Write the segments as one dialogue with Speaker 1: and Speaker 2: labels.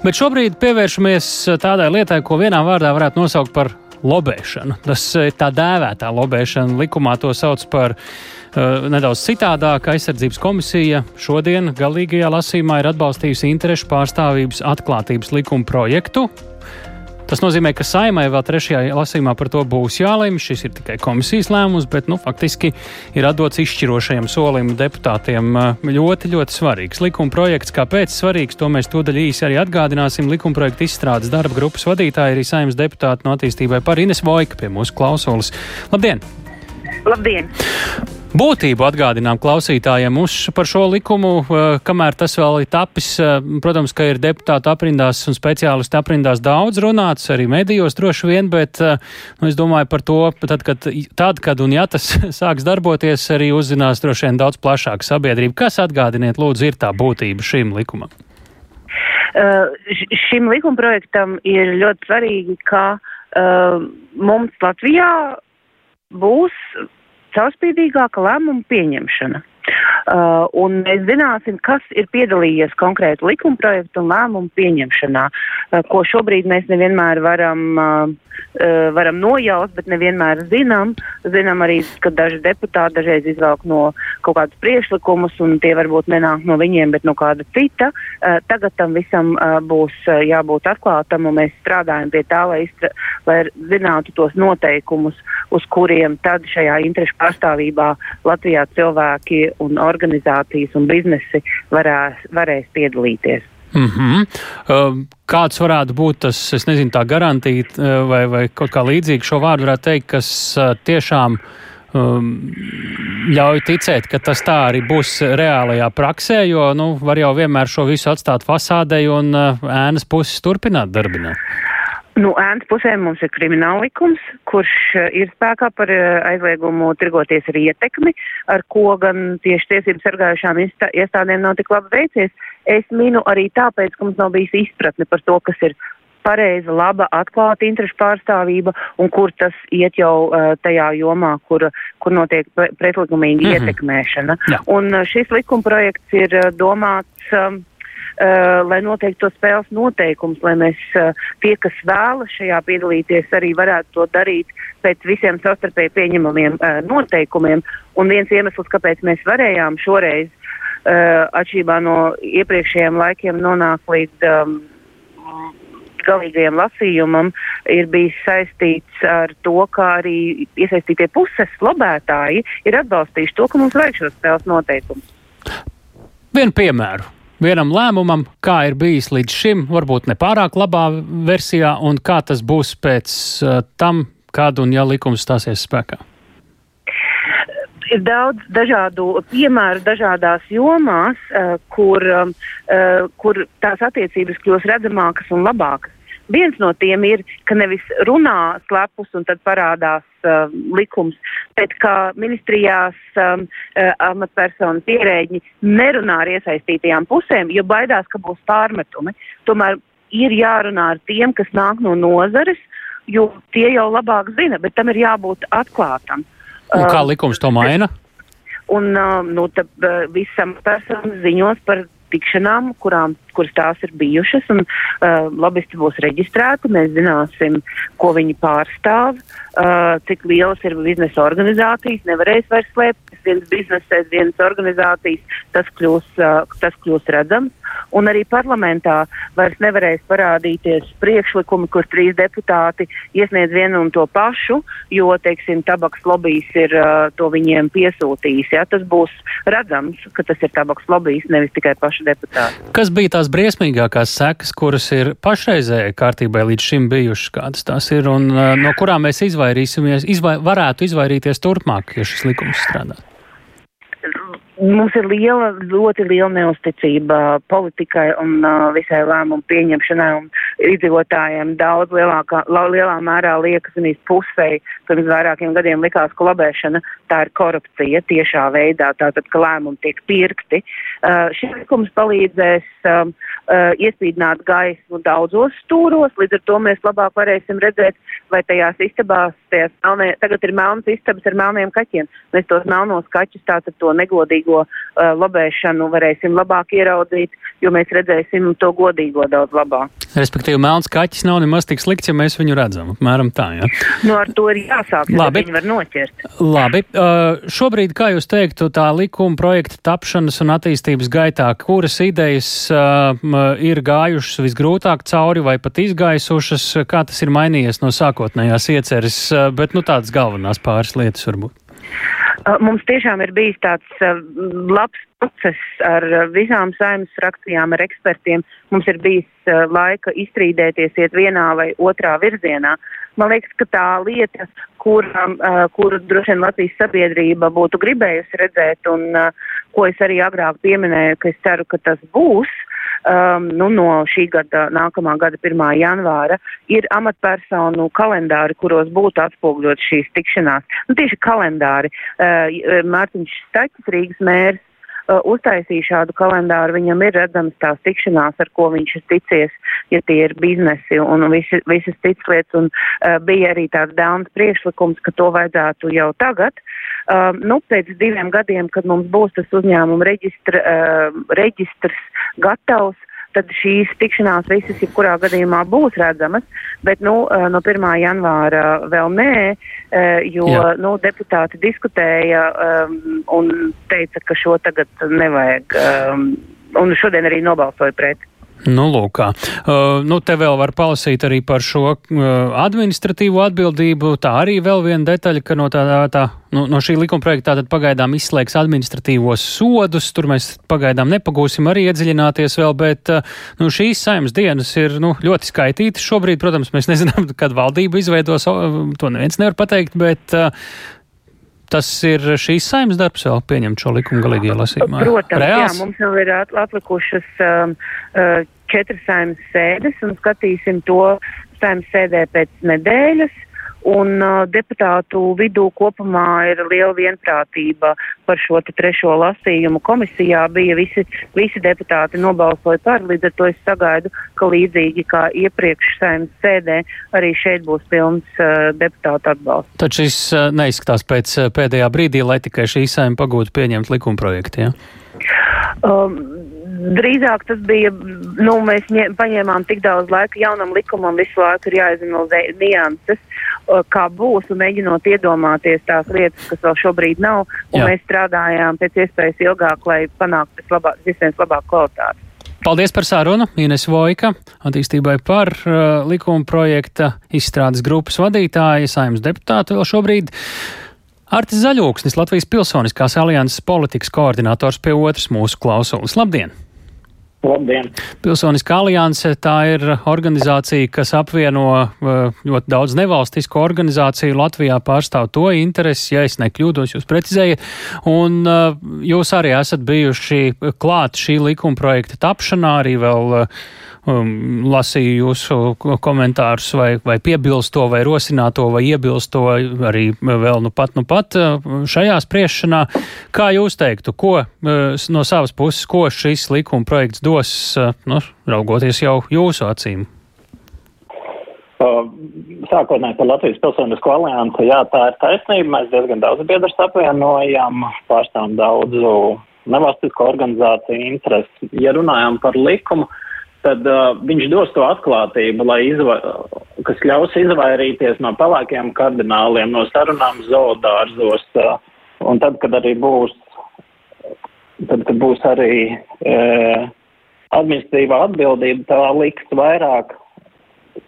Speaker 1: Bet šobrīd pievēršamies tādai lietai, ko vienā vārdā varētu nosaukt par lobēšanu. Tas ir tā dēvētā lobēšana. Likumā to sauc par uh, nedaudz citādāk. Aizsardzības komisija šodien galīgajā lasījumā ir atbalstījusi interešu pārstāvības atklātības likuma projektu, Tas nozīmē, ka saimai vēl trešajā lasījumā par to būs jālemj. Šis ir tikai komisijas lēmums, bet nu, faktiski ir atdots izšķirošajam solim deputātiem ļoti, ļoti svarīgs. Likuma projekts, kāpēc svarīgs, to mēs tūdaļ īsi arī atgādināsim. Likuma projekta izstrādes darba grupas vadītāja arī saimnes deputāta no attīstībai par Ines Vojka pie mūsu klausulas. Labdien!
Speaker 2: Labdien!
Speaker 1: Būtību atgādinām klausītājiem uz par šo likumu, eh, kamēr tas vēl ir tapis. Eh, protams, ka ir deputātu aprindās un speciālistu aprindās daudz runāts, arī medijos droši vien, bet eh, nu, es domāju par to, tad, kad, tad, kad un ja tas sāks darboties, arī uzzinās droši vien daudz plašāka sabiedrība. Kas atgādiniet, lūdzu, ir tā būtība šim likumam?
Speaker 2: Uh, šim likumprojektam ir ļoti svarīgi, ka uh, mums Latvijā būs caurspīdīgāka lēmuma pieņemšana. Uh, un mēs zināsim, kas ir piedalījies konkrēti likumprojektu un lēmumu pieņemšanā, uh, ko šobrīd mēs nevienmēr varam, uh, uh, varam nojaust, bet nevienmēr zinām. Zinām arī, ka daži deputāti dažreiz izvelk no kaut kādus priekšlikumus, un tie varbūt nenāk no viņiem, bet no kāda cita. Uh, tagad tam visam uh, būs uh, jābūt atklātam, un mēs strādājam pie tā, lai, iztra, lai zinātu tos noteikumus, uz kuriem tad šajā interešu pārstāvībā Latvijā cilvēki un organizācijas un biznesi varēs, varēs piedalīties.
Speaker 1: Mm -hmm. Kāds varētu būt tas, es nezinu, tā garantija uh, vai, vai kaut kā līdzīgi šo vārdu varētu teikt, kas uh, tiešām um, ļauj ticēt, ka tas tā arī būs reālajā praksē, jo nu, var jau vienmēr šo visu atstāt fasādei un uh, ēnas puses turpināt darbināt.
Speaker 2: Nu, ēnas pusē mums ir krimināla likums, kurš eh, ir spēkā par eh, aizliegumu tirgoties ar ietekmi, ar ko gan tieši tiesības sargājušām iestādēm nav tik labi veicies. Es minu arī tāpēc, ka mums nav bijis izpratne par to, kas ir pareiza, laba, atklāta interešu pārstāvība un kur tas iet jau uh, tajā jomā, kur, kur notiek pretlikumīga mm -hmm. ietekmēšana. Ja. Un šis likumprojekts ir domāts. Um, uh, lai noteikti to spēles noteikums, lai mēs uh, tie, kas vēlas šajā piedalīties, arī varētu to darīt pēc visiem savstarpēji pieņemamiem uh, noteikumiem. Un viens iemesls, kāpēc mēs varējām šoreiz, uh, atšķirībā no iepriekšējiem laikiem, nonākt līdz um, galīgajam lasījumam ir bijis saistīts ar to, ka arī iesaistītie puses lobētāji ir atbalstījuši to, ka mums vajag šos spēles noteikumus.
Speaker 1: Vienu piemēru vienam lēmumam, kā ir bijis līdz šim, varbūt ne pārāk labā versijā, un kā tas būs pēc uh, tam, kad un ja likums stāsies spēkā?
Speaker 2: Ir daudz dažādu piemēru dažādās jomās, uh, kur, uh, kur tās attiecības kļūs redzamākas un labākas. Viens no tiem ir, ka nevis runā slepus un tad parādās uh, likums, bet ka ministrijās um, uh, amatpersonas ierēģi nerunā ar iesaistītajām pusēm, jo baidās, ka būs pārmetumi. Tomēr ir jārunā ar tiem, kas nāk no nozares, jo tie jau labāk zina, bet tam ir jābūt atklātam.
Speaker 1: Un kā um, likums to maina?
Speaker 2: Un uh, nu, tad, uh, visam personas ziņos par tikšanām, kurām, kuras tās ir bijušas, un uh, lobbyisti būs reģistrēti. Mēs zināsim, ko viņi pārstāv, uh, cik lielas ir biznesa organizācijas. Nevarēs vairs slēpt viens biznesa, viens organizācijas. Tas kļūs, uh, tas kļūs redzams. Un arī parlamentā vairs nevarēs parādīties priekšlikumi, kur trīs deputāti iesniedz vienu un to pašu, jo, teiksim, tabaks lobbyis ir uh, to viņiem piesūtījis. Ja? Tas būs redzams, ka tas ir tabaks lobbyis, nevis tikai paši deputāti.
Speaker 1: Kas bija tās briesmīgākās sekas, kuras ir pašreizējai kārtībai līdz šim bijušas, kādas tās ir, un uh, no kurām mēs izvairīsimies, izvai, varētu izvairīties turpmāk, ja šis likums strādā?
Speaker 2: Mums ir liela, ļoti liela neusticība politikai un uh, visai lēmumu pieņemšanai un iedzīvotājiem daudz lielākā, la, lielā mērā liekas un pusē, pirms vairākiem gadiem likās, ka labēšana tā ir korupcija tiešā veidā, tātad, ka lēmumi tiek pirkti. Šis likums palīdzēs um, iespīdināt gaismu daudzos stūros, līdz ar to mēs labāk varēsim redzēt, vai tajās istabās, tajās melnē, tagad ir melnas istabas ar melniem kaķiem. Mēs tos melnos kaķus tātad to negodīgo uh, lobēšanu varēsim labāk ieraudzīt, jo mēs redzēsim to godīgo daudz labāk.
Speaker 1: Respektīvi, melns kaķis nav nemaz tik slikts, ja mēs viņu redzam. Apmēram tā, jā. Ja?
Speaker 2: Nu, ar to ir jāsāk, Labi. viņi var noķert.
Speaker 1: Labi. Uh, šobrīd, kā jūs teiktu, tā likuma projekta tapšanas un attīstības gaitā, kuras idejas uh, ir gājušas visgrūtāk cauri vai pat izgaisušas, kā tas ir mainījies no sākotnējās ieceres, uh, bet nu tādas galvenās pāris lietas varbūt.
Speaker 2: Uh, mums tiešām ir bijis tāds uh, labs process ar uh, visām saimnes frakcijām, ar ekspertiem. Mums ir bijis laika izstrīdēties, iet vienā vai otrā virzienā. Man liekas, ka tā lieta, kuru, kuru droši vien Latvijas sabiedrība būtu gribējusi redzēt, un ko es arī agrāk pieminēju, ka es ceru, ka tas būs, um, nu, no šī gada, nākamā gada 1. janvāra, ir amatpersonu kalendāri, kuros būtu atspoguļot šīs tikšanās. Nu, tieši kalendāri. Uh, Mārtiņš Staķis, Rīgas mērs, uh, uztaisīja šādu kalendāru, viņam ir redzams tās tikšanās, ar ko viņš ir ticies, ja tie ir biznesi un visi, visas citas lietas, un uh, bija arī tāds dāns priekšlikums, ka to vajadzētu jau tagad. Uh, nu, pēc diviem gadiem, kad mums būs tas uzņēmuma reģistra, uh, reģistrs gatavs, tad šīs tikšanās visas, jebkurā gadījumā būs redzamas, bet nu, uh, no 1. janvāra vēl nē, uh, jo Jā. nu, deputāti diskutēja um, un teica, ka šo tagad nevajag. Um, un šodien arī nobalsoja pret.
Speaker 1: Nu, lūk. Uh, nu, te vēl var palasīt arī par šo uh, administratīvo atbildību. Tā arī vēl viena detaļa, ka no, tā, tā, nu, no šī likuma projekta tātad pagaidām izslēgs administratīvos sodus. Tur mēs pagaidām nepagūsim arī iedziļināties vēl, bet uh, nu, šīs saimnes dienas ir nu, ļoti skaitītas. Šobrīd, protams, mēs nezinām, kad valdība izveidos, to neviens nevar pateikt, bet uh, Tas ir šīs saimnes darbs vēl pieņemt šo likumu galīgajā lasījumā.
Speaker 2: Protams, Reāls? jā, mums vēl ir atlikušas um, uh, četras saimnes sēdes un skatīsim to saimnes sēdē pēc nedēļas. Un uh, deputātu vidū kopumā ir liela vienprātība par šo trešo lasījumu. Komisijā bija visi, visi deputāti nobalsoja par, līdz ar to es sagaidu, ka līdzīgi kā iepriekš saimnes sēdē, arī šeit būs pilns uh, deputātu atbalsts.
Speaker 1: Taču šis uh, neizskatās pēc uh, pēdējā brīdī, lai tikai šī saima pagūtu pieņemt likumprojektu, ja?
Speaker 2: Um, drīzāk tas bija, nu, mēs ņem, paņēmām tik daudz laika jaunam likumam, visu laiku ir jāizanalizē nianses, kā būs, un mēģinot iedomāties tās lietas, kas vēl šobrīd nav, un Jā. mēs strādājām pēc iespējas ilgāk, lai panāktu visiem labāku kvalitāti.
Speaker 1: Paldies par sarunu. Ines Vojka, attīstībai par uh, likuma projekta izstrādes grupas vadītāja, saimnes deputāta vēl šobrīd. Artis Zaļūksnis, Latvijas Pilsoniskās alianses politikas koordinators pie otras mūsu klausulas. Labdien!
Speaker 3: Labdien!
Speaker 1: Pilsoniskā alianse tā ir organizācija, kas apvieno uh, ļoti daudz nevalstisko organizāciju. Latvijā pārstāv to interesi, ja es nekļūdos, jūs precizējat. Un uh, jūs arī esat bijuši klāt šī likuma projekta tapšanā, arī vēl uh, um, lasīju jūsu komentārus, vai, vai piebilst to, vai rosināt to, vai iebilst to arī vēl nu pat, nu pat uh, šajā spriešanā. Kā jūs teiktu, ko uh, no savas puses, ko šis likuma projekts dos, uh, nu, raugoties jau jūsu acīm?
Speaker 3: Sākotnēji par Latvijas pilsonisko aliansi, jā, tā ir taisnība. Mēs diezgan daudz biedrus apvienojam, pārstāvam daudzu nevalstisko organizāciju interesi. Ja runājam par likumu, uh, tad uh, viņš dos to atklātību, izva kas ļaus izvairīties no pelēkiem kardināliem, no sarunām zoodārzos. Uh, un tad, kad arī būs, tad, kad būs arī uh, administratīvā atbildība, tā liks vairāk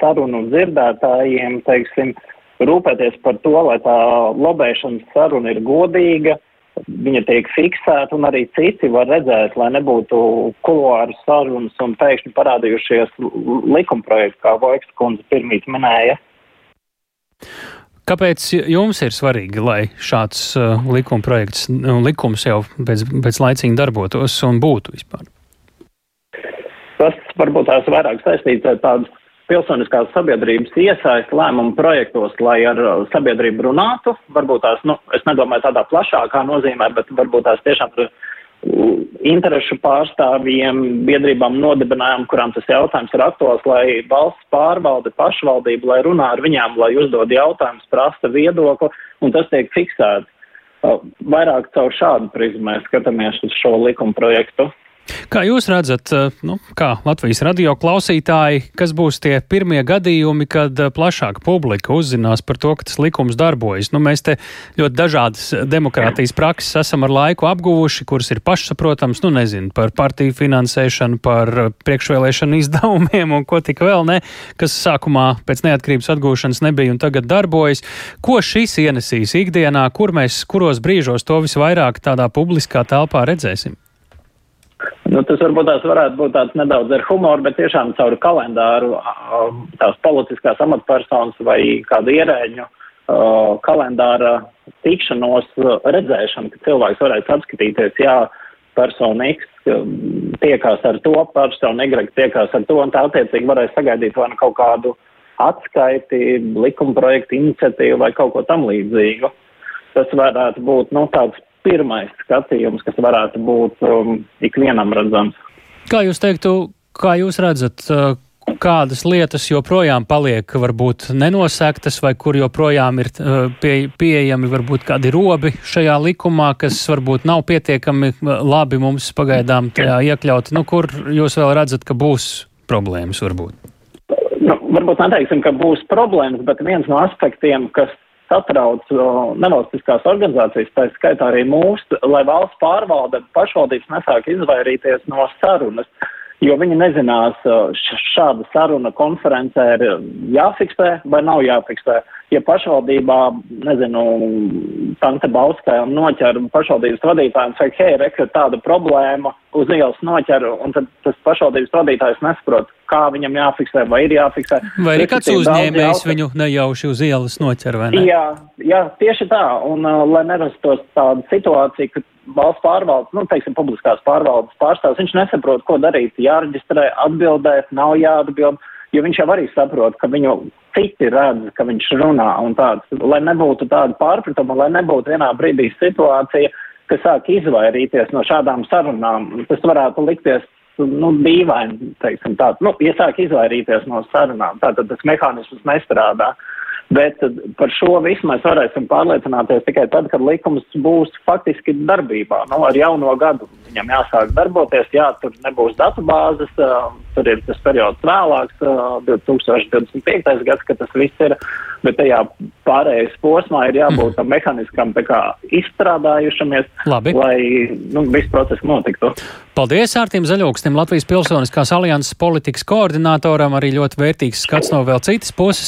Speaker 3: sarunu dzirdētājiem, teiksim, rūpēties par to, lai tā lobēšanas saruna ir godīga viņa tiek fiksēta, un arī citi var redzēt, lai nebūtu kuluāru sarunas un pēkšņi parādījušies likumprojekti, kā Vojks kundze pirmīt minēja.
Speaker 1: Kāpēc jums ir svarīgi, lai šāds uh, likumprojekts, nu, likums jau pēc, pēc laicīgi darbotos un būtu vispār?
Speaker 3: Tas varbūt tās vairāk saistīts ar tādu pilsoniskās sabiedrības iesaist lēmumu projektos, lai ar uh, sabiedrību runātu. Varbūt tās, nu, es nedomāju tādā plašākā nozīmē, bet varbūt tās tiešām ar interešu pārstāvjiem, biedrībām nodibinājām, kurām tas jautājums ir aktuāls, lai valsts pārvalde, pašvaldība, lai runā ar viņām, lai uzdod jautājumus, prasa viedokli, un tas tiek fiksēts. Vairāk caur šādu prizmu mēs skatāmies uz šo likuma projektu.
Speaker 1: Kā jūs redzat, eh, nu, kā Latvijas radio klausītāji, kas būs tie pirmie gadījumi, kad eh, plašāka publika uzzinās par to, ka tas likums darbojas? Nu, mēs te ļoti dažādas demokrātijas prakses esam ar laiku apguvuši, kuras ir pašsaprotams, nu nezinu, par partiju finansēšanu, par eh, priekšvēlēšanu izdevumiem un ko tik vēl ne, kas sākumā pēc neatkarības atgūšanas nebija un tagad darbojas. Ko šis ienesīs ikdienā, kur mēs, kuros brīžos to visvairāk tādā publiskā telpā redzēsim?
Speaker 3: Nu, tas varbūt tās varētu būt tāds nedaudz ar humoru, bet tiešām caur kalendāru tās politiskās amatpersonas vai kādu ierēģu kalendāra tikšanos redzēšanu, ka cilvēks varēs apskatīties, jā, persona X tiekās ar to, persona Y tiekās ar to, un tā attiecīgi varēs sagaidīt vai nu kaut kādu atskaiti, likuma projektu iniciatīvu vai kaut ko tam līdzīgu. Tas varētu būt, nu, tāds pirmais skatījums, kas varētu būt um, ikvienam redzams.
Speaker 1: Kā jūs teiktu, kā jūs redzat, uh, kādas lietas joprojām paliek varbūt nenosektas, vai kur joprojām ir uh, pie, pieejami varbūt kādi robi šajā likumā, kas varbūt nav pietiekami uh, labi mums pagaidām tajā iekļaut, nu, kur jūs vēl redzat, ka būs problēmas varbūt?
Speaker 3: Nu, varbūt neteiksim, ka būs problēmas, bet viens no aspektiem, kas satrauc nevalstiskās organizācijas, tā skaitā arī mūsu, lai valsts pārvalde pašvaldības nesāk izvairīties no sarunas, jo viņi nezinās, šāda saruna konferencē ir jāfiksē vai nav jāfiksē. Ja pašvaldībā, nezinu, Tante Bauskai un noķer pašvaldības vadītājiem, saka, hei, reka, tāda problēma uz ielas noķer, un tad tas pašvaldības vadītājs nesaprot, kā viņam jāfiksē, vai ir jāfiksē.
Speaker 1: Vai ir kāds uzņēmējs viņu nejauši uz ielas noķer vai ne?
Speaker 3: Jā, jā tieši tā, un uh, lai nerastos tāda situācija, ka valsts pārvaldes, nu, teiksim, publiskās pārvaldes pārstāvs, viņš nesaprot, ko darīt, jāreģistrē, atbildēt, nav jāatbild, jo viņš jau arī saprot, ka viņu citi redz, ka viņš runā un tāds, lai nebūtu tāda pārpratuma, lai nebūtu vienā brīdī situācija, kas sāk izvairīties no šādām sarunām. Tas varētu likties nu, dīvaini, teiksim tā, nu, ja sāk izvairīties no sarunām, tātad tas mehānisms nestrādā. Bet par šo visu mēs varēsim pārliecināties tikai tad, kad likums būs faktiski darbībā. Nu, ar jauno gadu viņam jāsāk darboties, jā, tur nebūs datubāzes, tur ir tas periods vēlāks, uh, 2025. gads, kad tas viss ir, bet tajā pārējais posmā ir jābūt tam mehaniskam tā kā izstrādājušamies,
Speaker 1: Labi.
Speaker 3: lai nu, viss process notiktu.
Speaker 1: Paldies Ārtim Zaļokstim, Latvijas Pilsoniskās alianses politikas koordinātoram, arī ļoti vērtīgs skats no vēl citas puses.